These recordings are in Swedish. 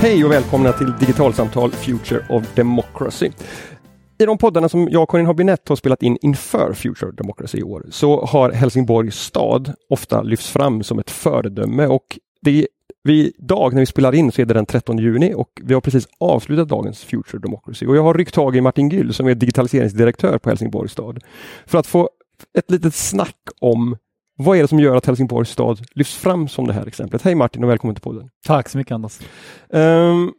Hej och välkomna till Digitalsamtal Future of Democracy. I de poddarna som jag och Karin Habinett har spelat in inför Future of Democracy i år så har Helsingborgs stad ofta lyfts fram som ett föredöme och det vi, idag när vi spelar in så är det den 13 juni och vi har precis avslutat dagens Future Democracy och jag har ryckt tag i Martin Gyll som är digitaliseringsdirektör på Helsingborgs stad för att få ett litet snack om vad är det som gör att Helsingborgs stad lyfts fram som det här exemplet? Hej Martin och välkommen till podden. Tack så mycket Anders. Um,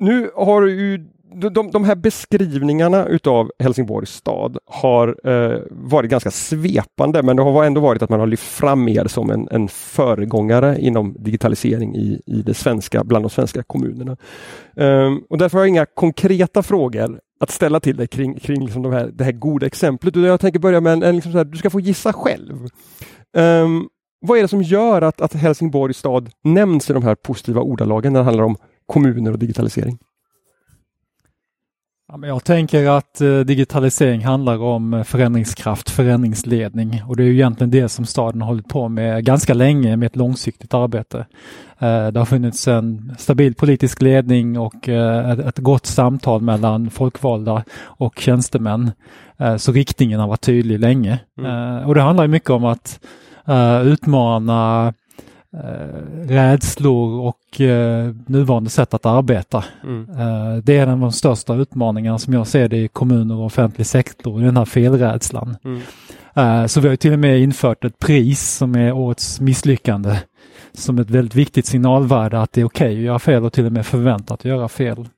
nu har ju de, de här beskrivningarna utav Helsingborgs stad har eh, varit ganska svepande men det har ändå varit att man har lyft fram er som en, en föregångare inom digitalisering i, i det svenska, bland de svenska kommunerna. Um, och därför har jag inga konkreta frågor att ställa till dig kring, kring liksom de här, det här goda exemplet. Jag tänker börja med en, en liksom här, du ska få gissa själv. Um, vad är det som gör att, att Helsingborgs stad nämns i de här positiva ordalagen när det handlar om kommuner och digitalisering? jag tänker att eh, digitalisering handlar om eh, förändringskraft, förändringsledning och det är ju egentligen det som staden har hållit på med ganska länge med ett långsiktigt arbete. Eh, det har funnits en stabil politisk ledning och ett gott samtal mellan folkvalda och tjänstemän. Så riktningen har varit tydlig länge. Mm. Och det handlar mycket om att utmana eh, rädslor och eh, nuvarande sätt att arbeta. Mm. Eh, det är en av de största utmaningarna som jag ser det i kommuner och offentlig sektor, den här felrädslan. Mm. Eh, så vi har till och med infört ett pris som är årets misslyckande som ett väldigt viktigt signalvärde att det är okej okay att göra fel och till och med förväntat att göra fel.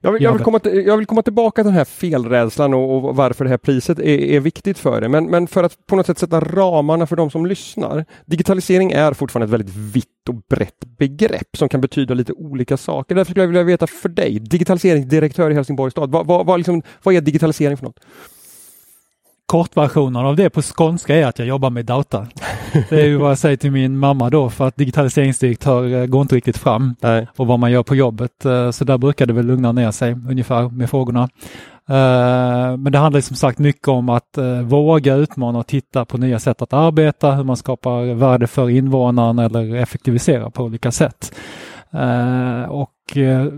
Jag vill, jag vill, komma, till, jag vill komma tillbaka till den här felrädslan och, och varför det här priset är, är, viktigt för det. Men, men för att på något sätt sätta ramarna för de som lyssnar. Digitalisering är fortfarande ett väldigt vitt och brett begrepp som kan betyda lite olika saker. Därför skulle jag vilja veta för dig, digitaliseringsdirektör i Helsingborgs stad, vad, vad, vad, liksom, vad är digitalisering för något? Kortversionen av det på skånska är att jag jobbar med data. Det är ju vad jag säger till min mamma då för att digitaliseringsdirektör eh, går inte riktigt fram Nej. och vad man gör på jobbet. Eh, så där brukar det väl lugna ner sig ungefär med frågorna. Eh, men det handlar som sagt mycket om att våga utmana och titta på nya sätt att arbeta, hur man skapar värde för invånaren eller effektiviserar på olika sätt. Och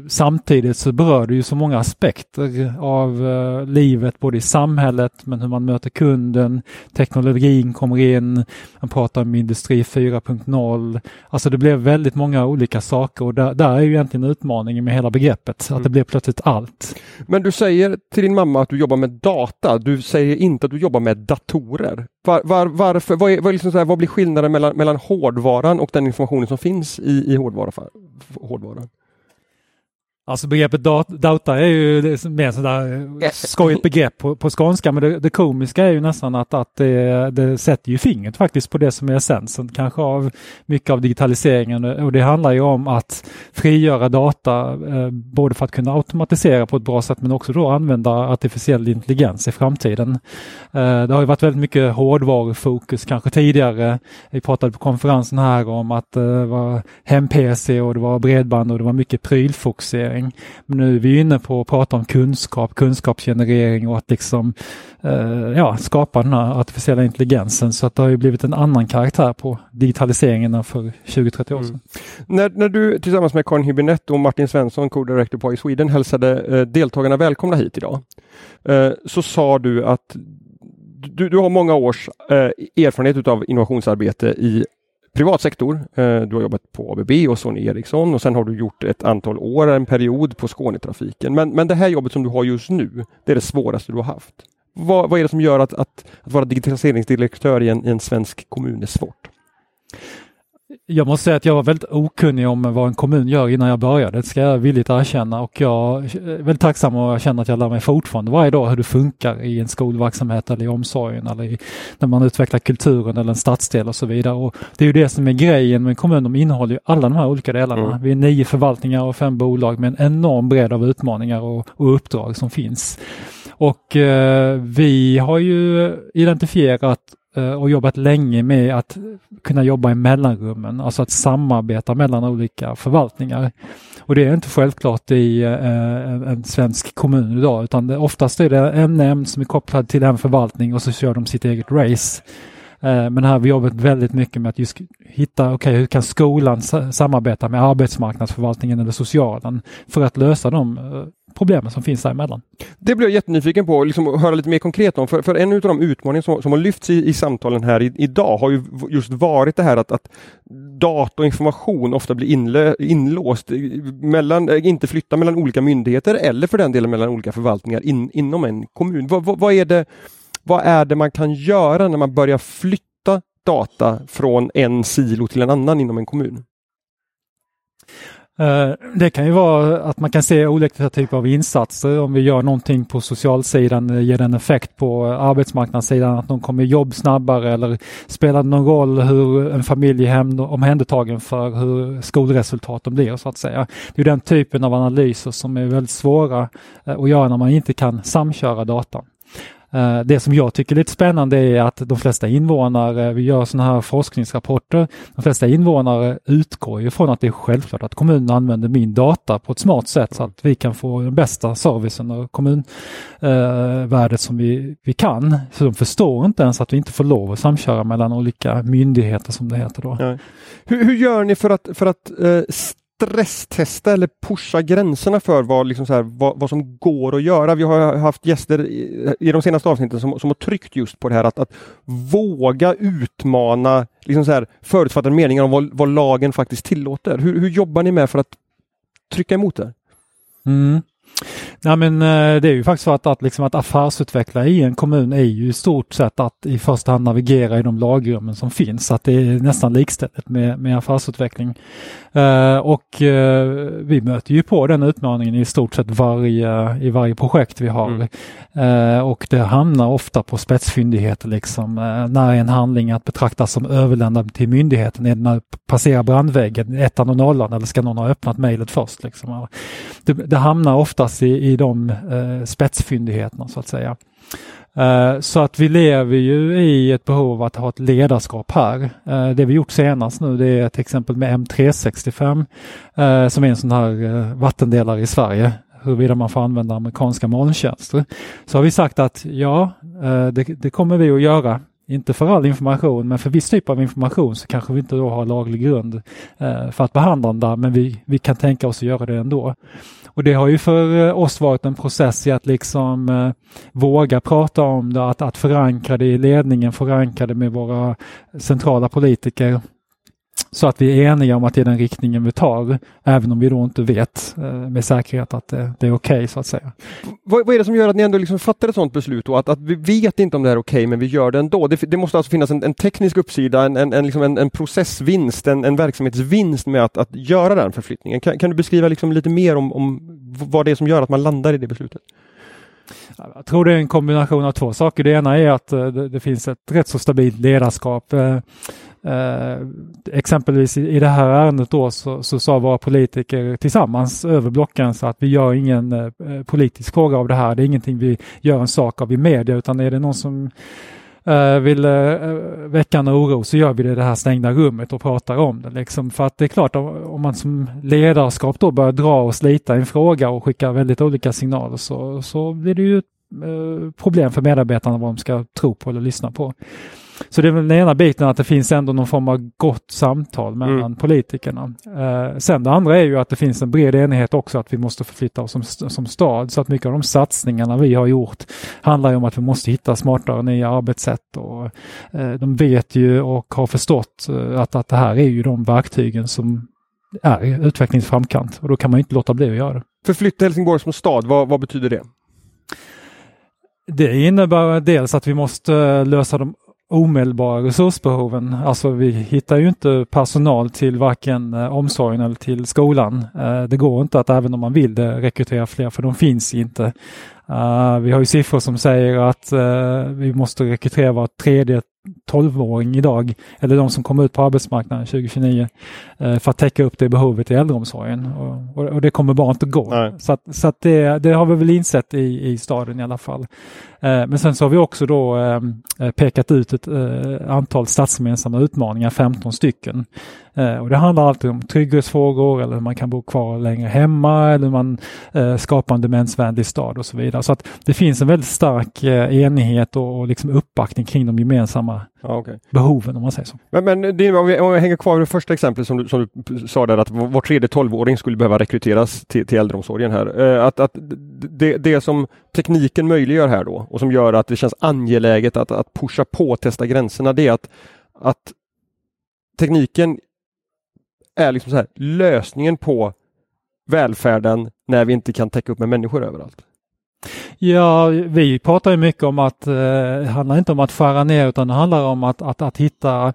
samtidigt så berör det ju så många aspekter av eh, livet, både i samhället men hur man möter kunden, teknologin kommer in, man pratar om industri 4.0. Alltså det blev väldigt många olika saker och där, där är ju egentligen utmaningen med hela begreppet, mm. att det blir plötsligt allt. Men du säger till din mamma att du jobbar med data, du säger inte att du jobbar med datorer. Var, var, varför, vad, är, vad, är liksom här, vad blir skillnaden mellan, mellan hårdvaran och den informationen som finns i, i hårdvara, hårdvaran? Alltså begreppet data är ju mer sådär skojigt begrepp på, på skånska men det, det komiska är ju nästan att, att det, det sätter ju fingret faktiskt på det som är essensen kanske av mycket av digitaliseringen och det handlar ju om att frigöra data eh, både för att kunna automatisera på ett bra sätt men också då använda artificiell intelligens i framtiden. Eh, det har ju varit väldigt mycket hårdvarufokus kanske tidigare. Vi pratade på konferensen här om att det var hem-PC och det var bredband och det var mycket prylfokusering generering. Men nu är vi inne på att prata om kunskap, kunskapsgenerering och att liksom eh, ja, skapa den här artificiella intelligensen. Så att det har ju blivit en annan karaktär på digitaliseringen än för 20-30 år sedan. Mm. När, när du tillsammans med Karin Hübinette och Martin Svensson, co-director på iSweden, hälsade eh, deltagarna välkomna hit idag, eh, så sa du att du, du har många års eh, erfarenhet av innovationsarbete i privat sektor. Eh, du har jobbat på ABB och Sony Ericsson och sen har du gjort ett antal år, en period på Skånetrafiken. Men, men det här jobbet som du har just nu, det är det svåraste du har haft. Vad, vad är det som gör att, att, att vara digitaliseringsdirektör i en, i en svensk kommun är svårt? Jag måste säga att jag var väldigt okunnig om vad en kommun gör innan jag började, det ska jag villigt erkänna och jag är väldigt tacksam och jag känner att jag lär mig fortfarande varje dag hur det funkar i en skolverksamhet eller i omsorgen eller i, när man utvecklar kulturen eller en stadsdel och så vidare. Och det är ju det som är grejen med en kommun, de innehåller ju alla de här olika delarna. Mm. Vi är nio förvaltningar och fem bolag med en enorm bredd av utmaningar och, och uppdrag som finns. Och eh, vi har ju identifierat Eh, och jobbat länge med att kunna jobba i mellanrummen, alltså att samarbeta mellan olika förvaltningar. Och det är inte självklart i eh, en svensk kommun idag, utan oftast är det en nämnd som är kopplad till en förvaltning och så kör de sitt eget race. Eh, men här har vi jobbat väldigt mycket med att just hitta, okej okay, hur kan skolan samarbeta med arbetsmarknadsförvaltningen eller socialen för att lösa de problemen som finns däremellan. Det blir jag jättenyfiken på liksom, att höra lite mer konkret om. För, för en av de utmaningar som, som har lyfts i, i samtalen här i, idag har ju just varit det här att, att data och information ofta blir inlö, inlåst, mellan, eh, inte flytta mellan olika myndigheter eller för den delen mellan olika förvaltningar in, inom en kommun. Va, va, vad, är det, vad är det man kan göra när man börjar flytta data från en silo till en annan inom en kommun? Eh, det kan ju vara att man kan se olika typer av insatser. Om vi gör någonting på socialsidan, eh, ger den effekt på arbetsmarknadssidan, att någon kommer i jobb snabbare eller spelar det någon roll hur en familj är omhändertagen för hur skolresultaten blir så att säga. Det är den typen av analyser som är väldigt svåra eh, att göra när man inte kan samköra data. Eh, det som jag tycker är lite spännande är att de flesta invånare, vi gör sådana här forskningsrapporter, de flesta invånare utgår ifrån att det är självklart att kommunen använder min data på ett smart sätt så att vi kan få den bästa servicen och kommunvärdet eh, som vi, vi kan. Så de förstår inte ens att vi inte får lov att samköra mellan olika myndigheter som det heter då. Hur, hur, gör ni för att, för att eh, stresstesta eller pusha gränserna för vad, liksom så här, vad, vad, som går att göra. Vi har haft gäster i, i de senaste avsnitten som, som har tryckt just på det här att, att våga utmana liksom så här, förutfattade meningar om vad, vad lagen faktiskt tillåter. Hur, hur jobbar ni med för att trycka emot det? Mm. Nej, men eh, det är ju faktiskt så att, att, liksom att affärsutveckla i en kommun är ju i stort sett att i första hand navigera i de lagrummen som finns. Att det är nästan likställt med, med affärsutveckling. Uh, och uh, vi möter ju på den utmaningen i stort sett varje, i varje projekt vi har. Mm. Uh, och det hamnar ofta på spetsfyndigheter liksom. när en handling att betraktas som överlämnad till myndigheten, är den när passerar brandväggen, ettan och nollan eller ska någon ha öppnat mejlet först? Liksom. Det, det hamnar oftast i, i de eh, spetsfyndigheterna så att säga. Eh, så att vi lever ju i ett behov av att ha ett ledarskap här. Eh, det vi gjort senast nu det är till exempel med M365 eh, som är en sån här eh, vattendelare i Sverige huruvida man får använda amerikanska molntjänster. Så har vi sagt att ja, eh, det, det kommer vi att göra. Inte för all information, men för viss typ av information så kanske vi inte då har laglig grund eh, för att behandla den där, men vi, vi kan tänka oss att göra det ändå. Och det har ju för eh, oss varit en process i att liksom eh, våga prata om det, att, att förankra det i ledningen, förankra det med våra centrala politiker. Så att vi är eniga om att det är den riktningen vi tar, även om vi då inte vet eh, med säkerhet att det, det är okej okay, så att säga. Vad, vad, är det som gör att ni ändå liksom fattar ett sådant beslut då? Att, att vi vet inte om det är okej okay, men vi gör det ändå. Det, det måste alltså finnas en, en teknisk uppsida, en, en, en, liksom en, processvinst, en, verksamhetsvinst med att, att göra den förflyttningen. Kan, kan du beskriva liksom lite mer om, om vad det är som gör att man landar i det beslutet? Jag tror det är en kombination av två saker. Det ena är att eh, det, det finns ett rätt så stabilt ledarskap. Eh, exempelvis i, i det här ärendet då så, så sa våra politiker tillsammans över blockgränsen att vi gör ingen eh, politisk fråga av det här. Det är ingenting vi gör en sak av i media utan är det någon som eh, vill eh, väcka en oro så gör vi det i det här stängda rummet och pratar om det. Liksom. För att det är klart om man som ledarskap då börjar dra och slita en fråga och skicka väldigt olika signaler så, så blir det ju ett eh, problem för medarbetarna vad de ska tro på eller lyssna på. Så det är väl den ena biten att det finns ändå någon form av gott samtal mellan mm. politikerna. Eh, sen det andra är ju att det finns en bred enighet också att vi måste förflytta oss som, som stad. Så att mycket av de satsningarna vi har gjort handlar om att vi måste hitta smartare nya arbetssätt. Och, eh, de vet ju och har förstått eh, att, att det här är ju de verktygen som är utvecklingsframkant och då kan man inte låta bli att göra det. Förflytta Helsingborg som stad, vad, vad betyder det? Det innebär dels att vi måste lösa de omedelbara resursbehoven. Alltså vi hittar ju inte personal till varken eh, omsorgen eller till skolan. Eh, det går inte att även om man vill det rekrytera fler för de finns inte. Uh, vi har ju siffror som säger att uh, vi måste rekrytera var tredje 12-åring idag, eller de som kommer ut på arbetsmarknaden 2029, uh, för att täcka upp det behovet i äldreomsorgen. Och, och, och det kommer bara inte gå. Nej. Så, att, så att det, det, har vi väl insett i, i staden i alla fall. men sen så har vi också då pekat ut ett antal stadsgemensamma utmaningar, 15 stycken. Eh, och det handlar alltid om trygghetsfrågor eller hur man kan bo kvar längre hemma eller man eh, skapar en demensvänlig stad och så vidare. Så att det finns en väldigt stark eh, enighet och, och liksom uppbackning kring de gemensamma Ja, okay. behoven om man säger så. Men, men det, om, vi, om vi hänger kvar vid det första exemplet som du, som du sa där att var tredje tolvåring skulle behöva rekryteras till, till äldreomsorgen här. Eh, att, att det, det som tekniken möjliggör här då och som gör att det känns angeläget att, att pusha på testa gränserna det är att, att tekniken är liksom så här, lösningen på välfärden när vi inte kan täcka upp med människor överallt. Ja, vi pratar ju mycket om att eh, det handlar inte om att skära ner utan det handlar om att, att, att hitta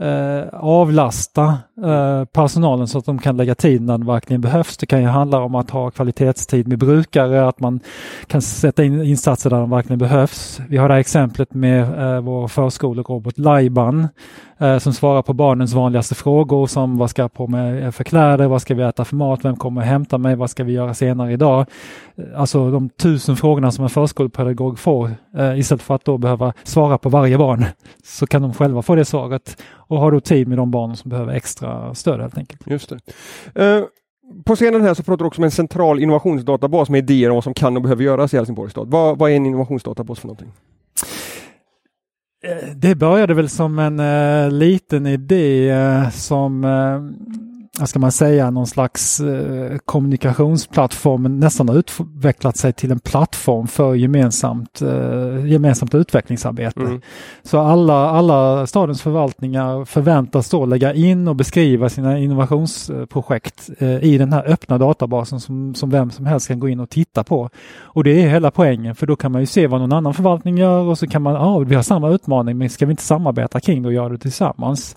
eh, avlasta eh, personalen så att de kan lägga tid när det verkligen behövs. Det kan ju handla om att ha kvalitetstid med brukare, att man kan sätta in insatser där de verkligen behövs. Vi har det här exemplet med eh, vår förskolerobot Laiban eh, som svarar på barnens vanligaste frågor som vad ska jag på med för kläder, vad ska vi äta för mat, vem kommer hämta mig, vad ska vi göra senare idag? Eh, alltså de tusen frågorna som en förskolepedagog får eh, istället för att då behöva svara på varje barn så kan de själva få det svaret och har då tid med de barn som behöver extra stöd helt enkelt. Just det. Uh, på scenen här så pratar du också om en central innovationsdatabas med idéer om vad som kan och behöver göras i Helsingborgs stad. Vad, vad är en innovationsdatabas för någonting? Eh, det började väl som en uh, liten idé som vad ska man säga, någon slags eh, kommunikationsplattform nästan har utvecklat sig till en plattform för gemensamt, eh, gemensamt utvecklingsarbete. Mm. Så alla, alla stadens förvaltningar förväntas då lägga in och beskriva sina innovationsprojekt eh, i den här öppna databasen som, som vem som helst kan gå in och titta på. Och det är hela poängen för då kan man ju se vad någon annan förvaltning gör och så kan man, ja ah, vi har samma utmaning men ska vi inte samarbeta kring det och göra det tillsammans?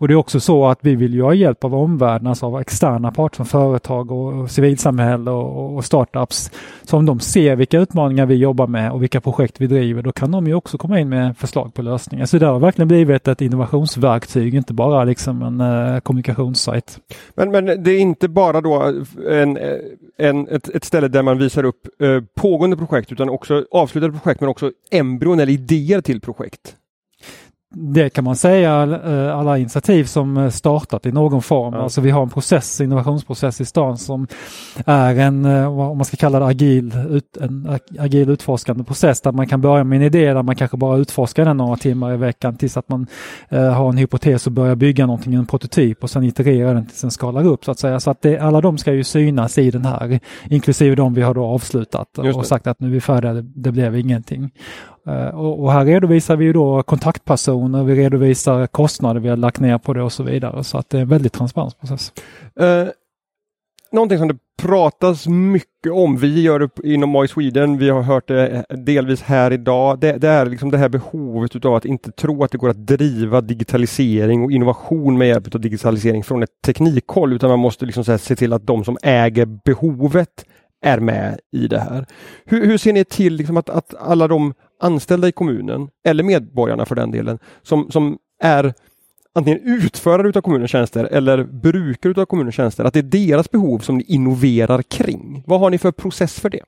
Och det är också så att vi vill ju ha hjälp av omvärlden, alltså av externa parter som företag och civilsamhälle och, och startups. Så om de ser vilka utmaningar vi jobbar med och vilka projekt vi driver, då kan de ju också komma in med förslag på lösningar. Så det har verkligen blivit ett innovationsverktyg, inte bara liksom en eh, kommunikationssajt. Men, men det är inte bara då en, en, ett, ett ställe där man visar upp eh, pågående projekt utan också avslutade projekt men också embryon eller idéer till projekt? Det kan man säga eh, alla initiativ som eh, startat i någon form. Ja. Alltså vi har en process, innovationsprocess i stan som är en, eh, om man ska kalla det agil, en agil utforskande process där man kan börja med en idé där man kanske bara utforskar den några timmar i veckan tills att man har en hypotes och börjar bygga någonting, en prototyp och sen itererar den tills den skalar upp så att säga. Så att det, alla de ska ju synas i den här, inklusive de vi har då avslutat och sagt att nu är vi färdiga, det, det blev ingenting. Eh, och, här redovisar vi då kontaktpersoner, vi redovisar kostnader vi har lagt ner på det och så vidare. Så att det är en väldigt transparent process. Uh, någonting som det pratas mycket om, vi gör det inom AI Sweden, vi har hört det delvis här idag, det, det är liksom det här behovet utav att inte tro att det går att driva digitalisering och innovation med hjälp av digitalisering från ett teknikhåll, utan man måste liksom se till att de som äger behovet är med i det här. Hur, hur ser ni till liksom att, att alla de anställda i kommunen, eller medborgarna för den delen, som, som är antingen utförare utav kommunens tjänster eller brukare utav kommunens tjänster, att det är deras behov som ni innoverar kring. Vad har ni för process för det?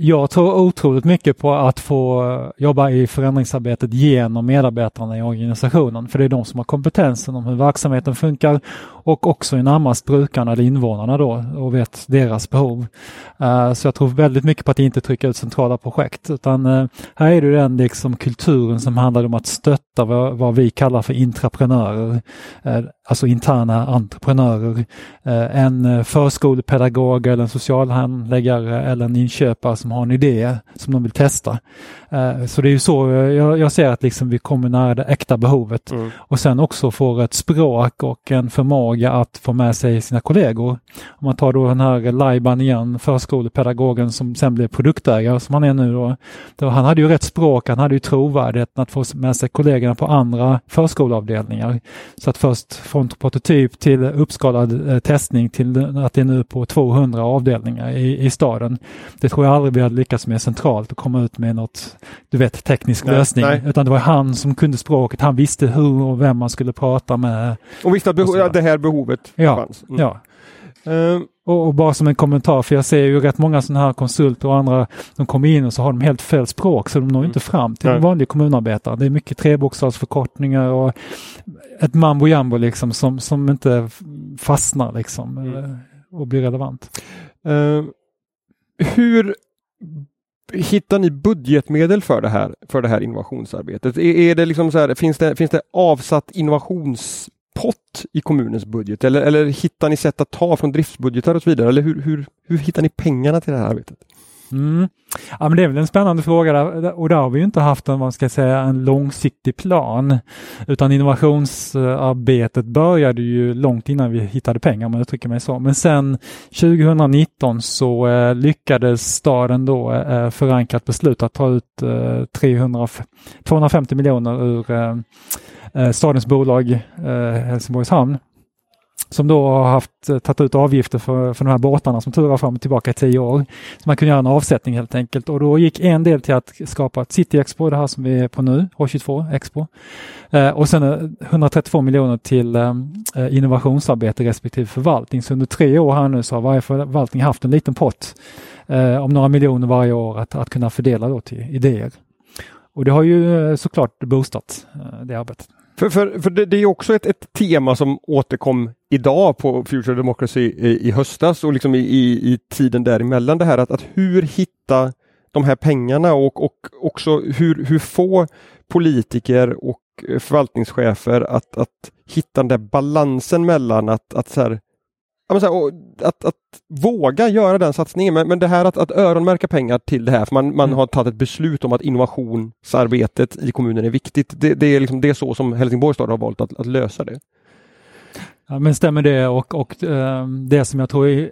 Jag tror otroligt mycket på att få eh, jobba i förändringsarbetet genom medarbetarna i organisationen. För det är de som har kompetensen om hur verksamheten funkar och också är närmast brukarna eller invånarna då och vet deras behov. Eh, så jag tror väldigt mycket på att inte trycka ut centrala projekt utan eh, här är det den liksom kulturen som handlar om att stötta vad, vi kallar för intraprenörer. Alltså interna entreprenörer. En förskolepedagog eller en socialhandläggare eller en inköpare som har en idé som de vill testa. Så det är ju så jag, jag ser att liksom vi kommer nära det äkta behovet mm. och sen också får ett språk och en förmåga förmåga att få med sig sina kollegor. Om man tar då den här Laiban igen, förskolepedagogen som sen blev produktägare som han är nu då. då. Han hade ju rätt språk, han hade ju trovärdigheten att få med sig kollegorna på andra förskoleavdelningar. Så att först från prototyp till uppskalad eh, testning till att det är nu på 200 avdelningar i, i staden. Det tror jag aldrig vi hade lyckats med centralt att komma ut med något, du vet, teknisk nej, lösning. Nej. Utan det var han som kunde språket, han visste hur och vem man skulle prata med. Och visste att det här behovet ja, fanns. Mm. Ja. Uh, Och, och, bara som en kommentar, för jag ser ju rätt många sådana här konsulter och andra som kommer in och så har de helt fel språk så de når mm. inte fram till en vanlig kommunarbetare. Det är mycket trebokstavsförkortningar och ett mambo jambo liksom som, som inte fastnar liksom mm. Eh, och blir relevant. Uh, hur Hittar ni budgetmedel för det här, för det här innovationsarbetet? Är, är det liksom så här, finns, det, finns det avsatt innovationspott i kommunens budget eller, eller hittar ni sätt att ta från driftsbudgetar och så vidare? Eller hur, hur, hur hittar ni pengarna till det här arbetet? Mm. Ja, men det är väl en spännande fråga där, och där har vi inte haft en, vad ska jag säga, en långsiktig plan. Utan innovationsarbetet började ju långt innan vi hittade pengar om jag uttrycker mig så. Men sen 2019 så eh, lyckades staden då eh, förankra ett beslut att ta ut eh, 300, 250 miljoner ur eh, eh stadens bolag eh, Helsingborgs hamn som då har haft, eh, tagit ut avgifter för, för de här båtarna som turar fram och tillbaka i tio år. Så man kunde göra en avsättning helt enkelt och då gick en del till att skapa ett City Expo, det här som vi är på nu, H22 Expo. Eh, och sen eh, 132 miljoner till eh, eh, innovationsarbete respektive förvaltning. Så under tre år här nu så har varje förvaltning haft en liten pott eh, om några miljoner varje år att, att kunna fördela då till idéer. Och det har ju eh, såklart boostat det arbetet. För, för, för det, det, är också ett, ett, tema som återkom idag på Future Democracy i, i höstas och liksom i, i, i, tiden däremellan. Det här att, att hur hitta de här pengarna och, och också hur, hur få politiker och förvaltningschefer att, att hitta den där balansen mellan att, att så här, här, att, att våga göra den satsningen. Men, men det här att, att öronmärka pengar till det här, för man, man mm. har tagit ett beslut om att innovationsarbetet i kommunen är viktigt. Det, det är, liksom, det är så som Helsingborgs stad har valt att, att lösa det. Ja, men stämmer det och, och äh, det som jag tror är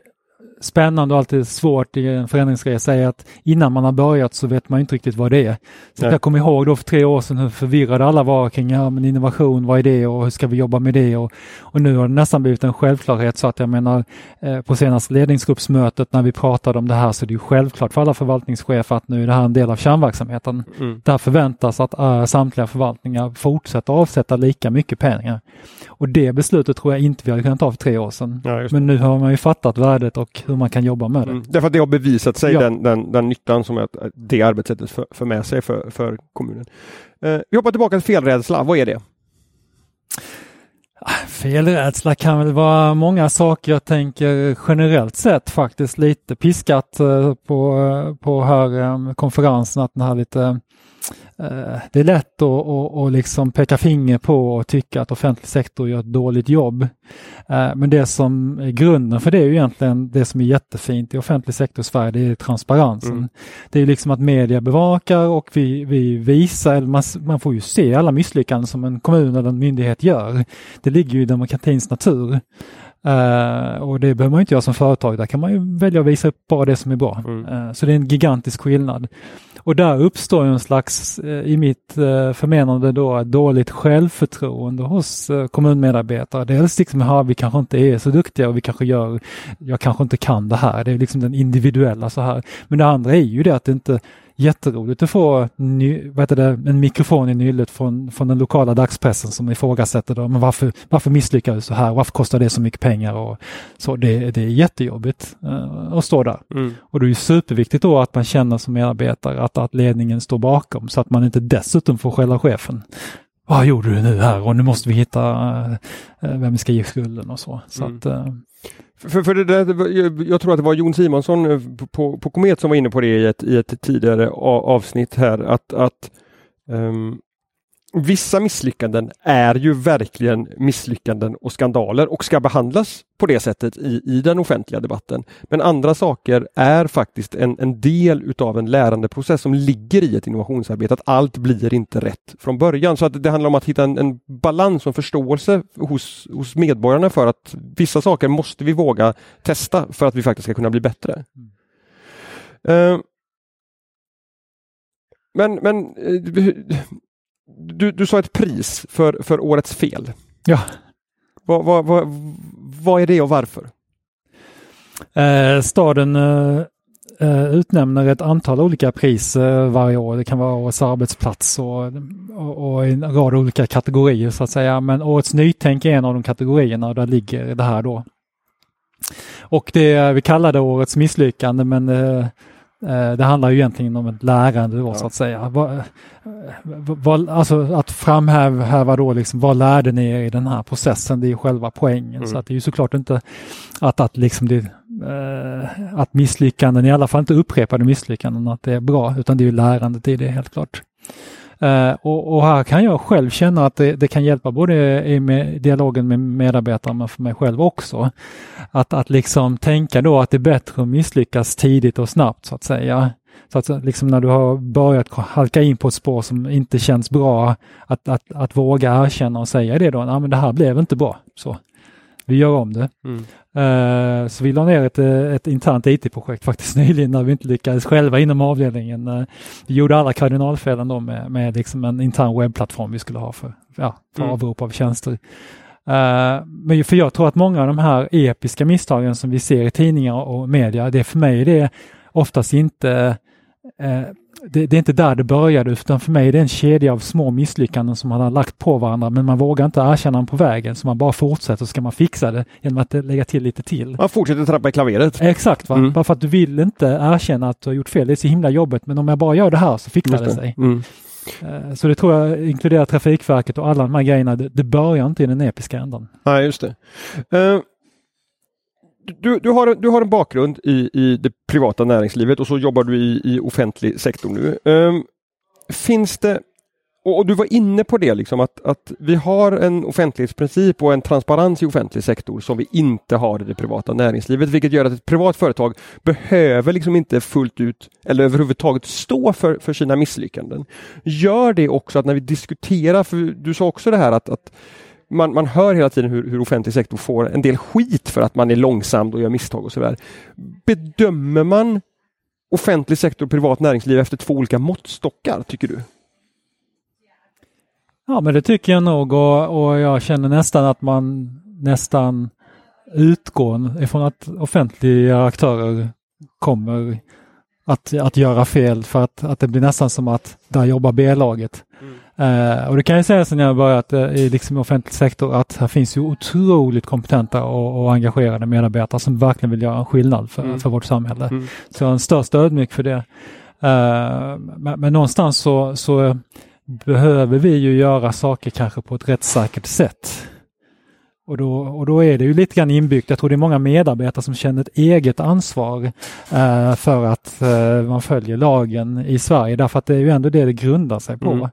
spännande och alltid svårt i en förändringsresa är att innan man har börjat så vet man inte riktigt vad det är. Så jag kommer ihåg då för tre år sedan hur förvirrade alla var kring ja, men innovation, vad är det och hur ska vi jobba med det? Och, och nu har det nästan blivit en självklarhet så att jag menar eh, på senaste ledningsgruppsmötet när vi pratade om det här så är det ju självklart för alla förvaltningschefer att nu är det här en del av kärnverksamheten. Mm. Där förväntas att äh, samtliga förvaltningar fortsätter avsätta lika mycket pengar. Och det beslutet tror jag inte vi hade kunnat ta för tre år sedan. Ja, Men nu har man ju fattat värdet och hur man kan jobba med det. Mm, därför att det har bevisat sig ja. den, den, den nyttan som att det arbetssättet för, för med sig för, för kommunen. Eh, vi hoppar tillbaka till felrädsla, vad är det? Ah, felrädsla kan väl vara många saker. Jag tänker generellt sett faktiskt lite piskat eh, på, eh, på här eh, konferensen att den här lite det är lätt att, att, att liksom peka finger på och tycka att offentlig sektor gör ett dåligt jobb. Eh, men det som är grunden för det är ju egentligen det som är jättefint i offentlig sektor i Sverige, det är transparensen. Mm. Det är liksom att media bevakar och vi, vi visar, man, man får ju se alla misslyckanden som en kommun eller en myndighet gör. Det ligger ju i demokratins natur. Uh, och det behöver man inte göra som företag, där kan man ju välja att visa upp bara det som är bra. Mm. Uh, så det är en gigantisk skillnad. Och där uppstår en slags, eh, i mitt eh, förmenande då, dåligt självförtroende hos eh, kommunmedarbetare. Dels liksom, ja, vi kanske inte är så duktiga och vi kanske gör, jag kanske inte kan det här. Det är liksom den individuella så här. Men det andra är ju det att det inte jätteroligt att få ny, vad heter det, en mikrofon i nyllet från, från den lokala dagspressen som ifrågasätter då, men varför, varför misslyckades så här? Varför kostar det så mycket pengar? Och så det, det är jättejobbigt uh, att stå där. Mm. Och det är superviktigt då att man känner som medarbetare att, att ledningen står bakom så att man inte dessutom får skälla chefen. Vad gjorde du nu här? Och nu måste vi hitta uh, vem vi ska ge skulden och så. så mm. att, uh, för, för det där, jag tror att det var Jon Simonsson eh, på, på Komet som var inne på det i ett, i ett tidigare avsnitt här att, att um, vissa misslyckanden är ju verkligen misslyckanden och skandaler och ska behandlas på det sättet i, i den offentliga debatten. Men andra saker är faktiskt en, en del utav en lärandeprocess som ligger i ett innovationsarbete. Att allt blir inte rätt från början. Så att det handlar om att hitta en, en balans och förståelse hos, hos medborgarna för att vissa saker måste vi våga testa för att vi faktiskt ska kunna bli bättre. Mm. Uh, men, men uh, du, du sa ett pris för, för årets fel. Ja. Vad, vad, vad, vad är det och varför? Eh, staden eh, eh utnämner ett antal olika pris eh, varje år. Det kan vara årets arbetsplats och, och, och, en rad olika kategorier så att säga. Men årets nytänk är en av de kategorierna och där ligger det här då. Och det vi kallar det årets misslyckande men eh, det handlar ju egentligen om ett lärande då, ja. så att säga. Vad, vad, alltså att framhäva då liksom, vad lärde ni er i den här processen? Det är ju själva poängen. Mm. Så att det är ju såklart inte att, att, liksom det, eh, att misslyckanden, i alla fall inte upprepade misslyckanden, att det är bra, utan det är ju lärandet i det helt klart. Uh, och, och, här kan jag själv känna att det, det kan hjälpa både i med dialogen med medarbetarna men för mig själv också. Att, att liksom tänka då att det är bättre att misslyckas tidigt och snabbt så att säga. Så att liksom när du har börjat halka in på ett spår som inte känns bra, att, att, att våga erkänna och säga det då, nej men det här blev inte bra. Så vi gör om det. Mm. Uh, så vi la ner ett, eh, ett internt IT-projekt faktiskt nyligen när vi inte lyckades själva inom avdelningen. Uh, vi gjorde alla kardinalfelen då med, med liksom en intern webbplattform vi skulle ha för, ja, för mm. avrop av tjänster. Uh, men för jag tror att många av de här episka misstagen som vi ser i tidningar och media, det för mig det är oftast inte det, det, är inte där det började utan för mig är det en kedja av små misslyckanden som man har lagt på varandra men man vågar inte erkänna dem på vägen så man bara fortsätter så ska man fixa det genom att lägga till lite till. Man fortsätter trappa i klaveret. Exakt, va? Mm. bara för att du vill inte erkänna att du har gjort fel. Det är så himla jobbigt men om jag bara gör det här så fixar det sig. Mm. Eh, så det tror jag inkluderar Trafikverket och alla de här grejerna. Det, det börjar inte i den episka ändan. Nej, just det. Uh du, du, har, du har en bakgrund i, i det privata näringslivet och så jobbar du i, i offentlig sektor nu. Um, finns det, och, och, du var inne på det, liksom, att, att vi har en offentlighetsprincip och en transparens i offentlig sektor som vi inte har i det privata näringslivet, vilket gör att ett privat företag behöver liksom inte fullt ut eller överhuvudtaget stå för, för sina misslyckanden. Gör det också att när vi diskuterar, för du sa också det här att, att man, man hör hela tiden hur, hur offentlig sektor får en del skit för att man är långsam och gör misstag och sådär. Bedömer man offentlig sektor och privat näringsliv efter två olika måttstockar, tycker du? Ja, men det tycker jag nog och, och jag känner nästan att man nästan utgår ifrån att offentliga aktörer kommer att, att göra fel för att, att det blir nästan som att där jobbar B-laget. Uh, och det kan jag säga sen jag börjat uh, i liksom offentlig sektor att här finns ju otroligt kompetenta och, och engagerade medarbetare som verkligen vill göra en skillnad för, mm. för vårt samhälle. Mm. Så jag är en största ödmjuk för det. Uh, men, men, någonstans så, så behöver vi ju göra saker kanske på ett rättssäkert sätt. Och då, och då är det ju lite grann inbyggt. Jag tror det är många medarbetare som känner ett eget ansvar eh, för att eh, man följer lagen i Sverige därför att det är ju ändå det det grundar sig på. Mm.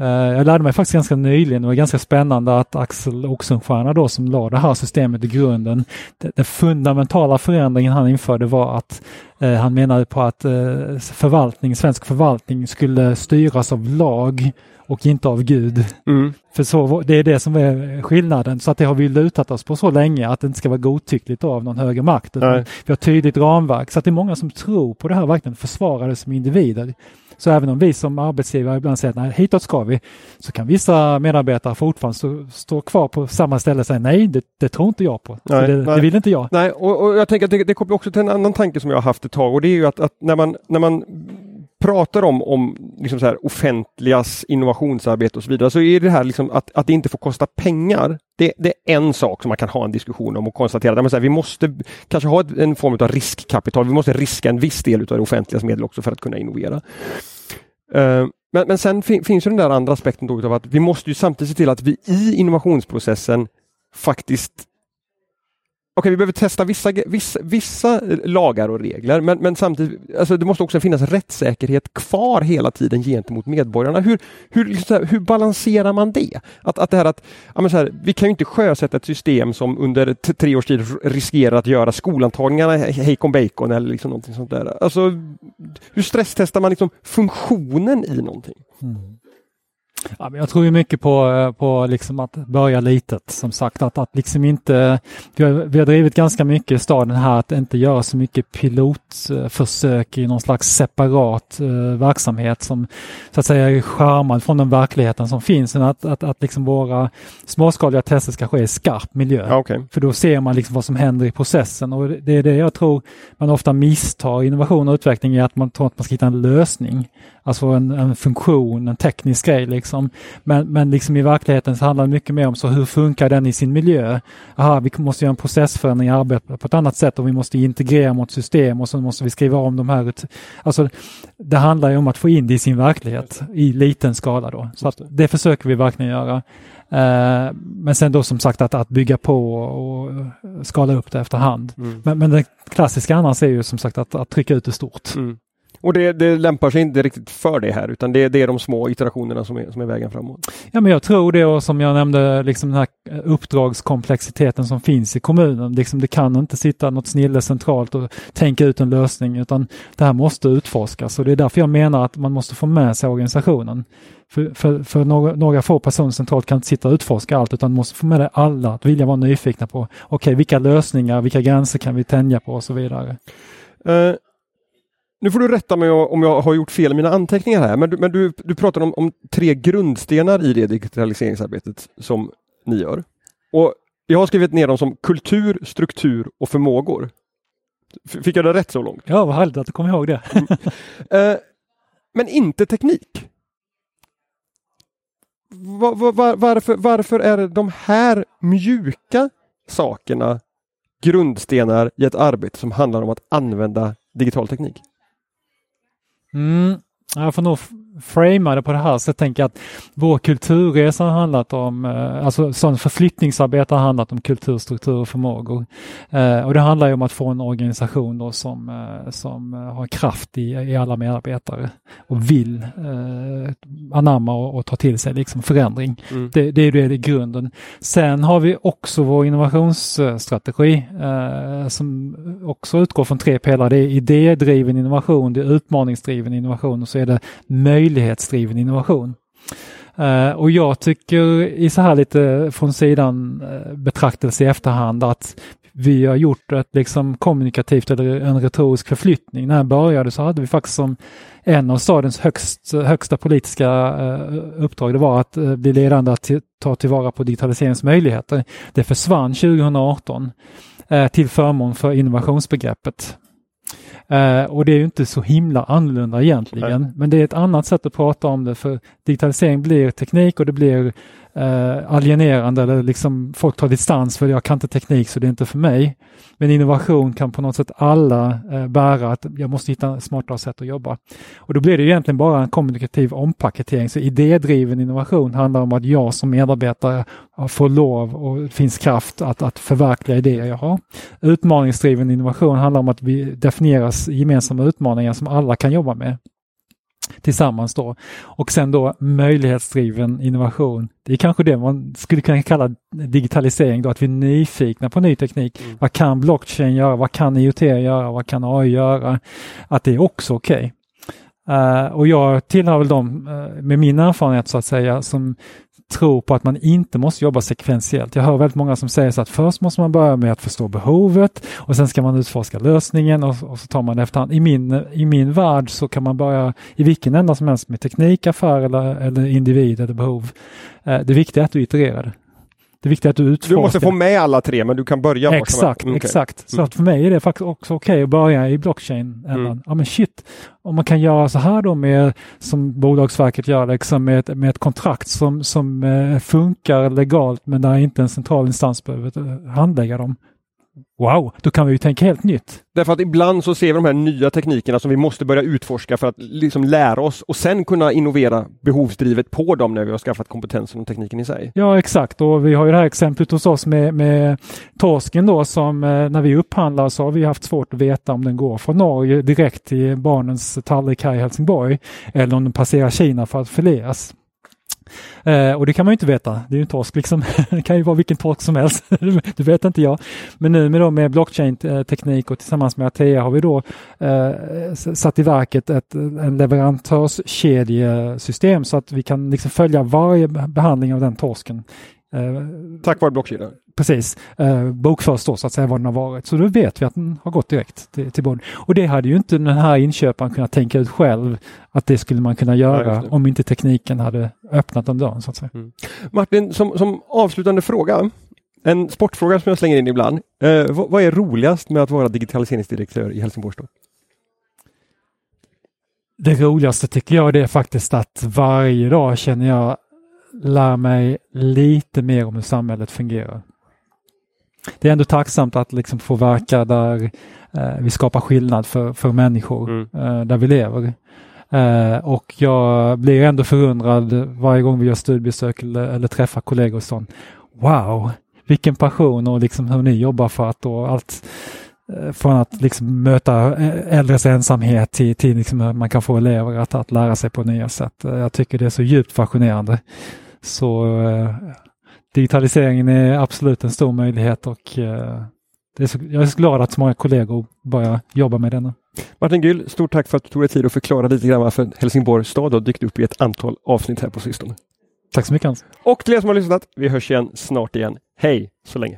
Eh, jag lärde mig faktiskt ganska nyligen, det var ganska spännande att Axel Oxenstierna då som la det här systemet i grunden, den fundamentala förändringen han införde var att eh, han menade på att eh, förvaltning, svensk förvaltning skulle styras av lag och inte av Gud. Mm. För så, det är det som är skillnaden. Så att det har vi lutat oss på så länge att det inte ska vara godtyckligt av någon högre makt. vi har tydligt ramverk. Så att det är många som tror på det här, verkligen försvarar det som individer. Så även om vi som arbetsgivare ibland säger att hitåt ska vi, så kan vissa medarbetare fortfarande stå, kvar på samma ställe och säga nej, det, det tror inte jag på. Nej, det, nej. det, vill inte jag. Nej, och, och jag tänker att det, det kopplar också till en annan tanke som jag har haft ett tag och det är ju att, att när, man, när man pratar om, om liksom så här offentligas innovationsarbete och så vidare så är det här liksom att, att det inte får kosta pengar. Det, det är en sak som man kan ha en diskussion om och konstatera att vi måste kanske ha ett, en form av riskkapital. Vi måste riska en viss del av det offentligas medel också för att kunna innovera. Uh, men, men sen fin, finns ju den där andra aspekten då av att vi måste ju samtidigt se till att vi i innovationsprocessen faktiskt Okej, vi behöver testa vissa, vissa, vissa lagar och regler, men, men samtidigt, alltså det måste också finnas rättssäkerhet kvar hela tiden gentemot medborgarna. Hur, hur, liksom hur balanserar man det? Att, att det här att, ja, så här, vi kan ju inte sjösätta ett system som under tre års tid riskerar att göra skolantagningarna hejkon bacon eller liksom någonting sånt där. Alltså, hur stresstestar man liksom funktionen i någonting? Mm. Ja, men jag tror ju mycket på, eh, på liksom att börja litet. Som sagt, att, att liksom inte... Vi har, vi har drivit ganska mycket i staden här att inte göra så mycket pilotförsök i någon slags separat uh, verksamhet som så att säga är skärmad från den verkligheten som finns. Men att, att, att liksom våra småskaliga tester ska ske i skarp miljö. Ja, okay. För då ser man liksom vad som händer i processen och det är det jag tror man ofta misstar innovation och utveckling är att man tror att man ska hitta en lösning. Alltså en, en funktion, en teknisk grej liksom Liksom. Men, men liksom i verkligheten så handlar det mycket mer om så hur funkar den i sin miljö? Aha, vi måste göra en processförändring i arbetet på ett annat sätt och vi måste integrera mot system och så måste vi skriva om de här. Alltså, det handlar ju om att få in det i sin verklighet i liten skala då. Så det försöker vi verkligen göra. Uh, men sen då som sagt att, att bygga på och skala upp det efterhand. Mm. Men, men det klassiska annars är ju som sagt att, att trycka ut det stort. Mm. Och det, det, lämpar sig inte riktigt för det här utan det, det, är de små iterationerna som är, som är vägen framåt. Ja men jag tror det och som jag nämnde liksom den här uppdragskomplexiteten som finns i kommunen. Liksom det kan inte sitta något snille centralt och tänka ut en lösning utan det här måste utforskas och det är därför jag menar att man måste få med sig organisationen. För, för, för några, några, få personer centralt kan inte sitta och utforska allt utan måste få med det alla att vilja vara nyfikna på okej okay, vilka lösningar, vilka gränser kan vi tänja på och så vidare. Uh, nu får du rätta mig om jag har gjort fel i mina anteckningar här, men du, men du, du pratar om, om tre grundstenar i det digitaliseringsarbetet som ni gör. Och Jag har skrivit ner dem som kultur, struktur och förmågor. Fick jag det rätt så långt? Ja, vad härligt att du kom ihåg det. uh, men inte teknik. Var, var, varför, varför är de här mjuka sakerna grundstenar i ett arbete som handlar om att använda digital teknik? Mm, jag får nog framea det på det här så jag tänker att vår kulturresa har handlat om, eh, alltså sån förflyttningsarbete har handlat om kultur, struktur och förmågor. Eh, och det handlar ju om att få en organisation då som, eh, som har kraft i, i alla medarbetare och vill anamma och, och, ta till sig liksom förändring. Mm. Det, det är det i grunden. Sen har vi också vår innovationsstrategi som också utgår från tre pelare. Det är idédriven innovation, det är utmaningsdriven innovation och så är det möjlighet möjlighetsdriven innovation. Uh, och jag tycker i så här lite från sidan uh, betraktelse i efterhand att vi har gjort ett liksom kommunikativt eller en retorisk förflyttning. När jag började så hade vi faktiskt som en av stadens högst, högsta politiska uh, uppdrag, det var att uh, bli ledande att ta tillvara på digitaliseringens möjligheter. Det försvann 2018 till förmån för innovationsbegreppet. Uh, och det är ju inte så himla annorlunda egentligen. Nej. Men det är ett annat sätt att prata om det för digitalisering blir teknik och det blir eh, alienerande eller liksom folk tar distans för jag kan inte teknik så det är inte för mig. Men innovation kan på något sätt alla eh, bära att jag måste hitta smartare sätt att jobba. Och då blir det egentligen bara en kommunikativ ompaketering. Så idédriven innovation handlar om att jag som medarbetare får lov och finns kraft att, att förverkliga idéer jag har. Utmaningsdriven innovation handlar om att vi definieras gemensamma utmaningar som alla kan jobba med tillsammans då. Och sen då möjlighetsdriven innovation. Det är kanske det man skulle kunna kalla digitalisering då, att vi är nyfikna på ny teknik. Mm. Vad kan blockchain göra? Vad kan IoT göra? Vad kan AI göra? Att det är också okej. Okay. Uh, och jag tillhör väl dem uh, med min erfarenhet så att säga som tror på att man inte måste jobba sekventiellt. Jag hör väldigt många som säger så att först måste man börja med att förstå behovet och sen ska man utforska lösningen och, och så tar man det efterhand. I min, I min värld så kan man börja i vilken ända som helst med teknik, affär eller, eller individ eller behov. Eh, det viktiga är att du itererar. Det viktiga är att du utforskar. Du måste få med alla tre men du kan börja Exakt, mm, okay. exakt. Så mm. att för mig är det faktiskt också okej okay att börja i blockchain. Mm. Ja men shit, om man kan göra så här då med som Bolagsverket gör, liksom med, med ett kontrakt som, som eh, funkar legalt men där inte en central instans behöver handlägga dem. Wow, då kan vi ju tänka helt nytt. Därför att ibland så ser vi de här nya teknikerna som vi måste börja utforska för att liksom lära oss och sen kunna innovera behovsdrivet på dem när vi har skaffat kompetensen och tekniken i sig. Ja exakt och vi har ju det här exemplet hos oss med, med torsken då som eh, när vi upphandlar så har vi haft svårt att veta om den går från Norge direkt till barnens tallrik här i Helsingborg eller om den passerar Kina för att fileras. Eh, och det kan man ju inte veta. Det är ju en torsk liksom. det kan ju vara vilken torsk som helst. det vet inte jag. Men nu med, då, med blockchain-teknik och tillsammans med Atea har vi då eh, satt i verket ett en leverantörskedjesystem så att vi kan liksom följa varje behandling av den torsken Tack vare blockkedjan? Precis, eh, bokförs då så att säga vad den har varit. Så då vet vi att den har gått direkt till, till bonden. Och det hade ju inte den här inköparen kunnat tänka ut själv att det skulle man kunna göra ja, om inte tekniken hade öppnat den dörren. Så att säga. Mm. Martin, som, som avslutande fråga, en sportfråga som jag slänger in ibland. Eh, vad, vad, är roligast med att vara digitaliseringsdirektör i Helsingborg? Då? Det roligaste tycker jag det är faktiskt att varje dag känner jag lär mig lite mer om hur samhället fungerar. Det är ändå tacksamt att liksom få verka där eh, vi skapar skillnad för, för människor mm. eh, där vi lever. Eh, och jag blir ändå förundrad varje gång vi gör studiebesök eller, eller träffar kollegor och sånt. Wow, vilken passion och liksom hur ni jobbar för att och allt från att liksom möta äldres ensamhet till, till liksom hur man kan få elever att, att lära sig på nya sätt. Eh, jag tycker det är så djupt fascinerande. Så eh, digitaliseringen är absolut en stor möjlighet och eh, är så, jag är så glad att så många kollegor börjar jobba med denna. Martin Gyll, stort tack för att du tog dig tid att förklara lite grann varför Helsingborgs stad har dykt upp i ett antal avsnitt här på sistone. Tack så mycket Hans. Och till er som har lyssnat, vi hörs igen snart igen. Hej så länge!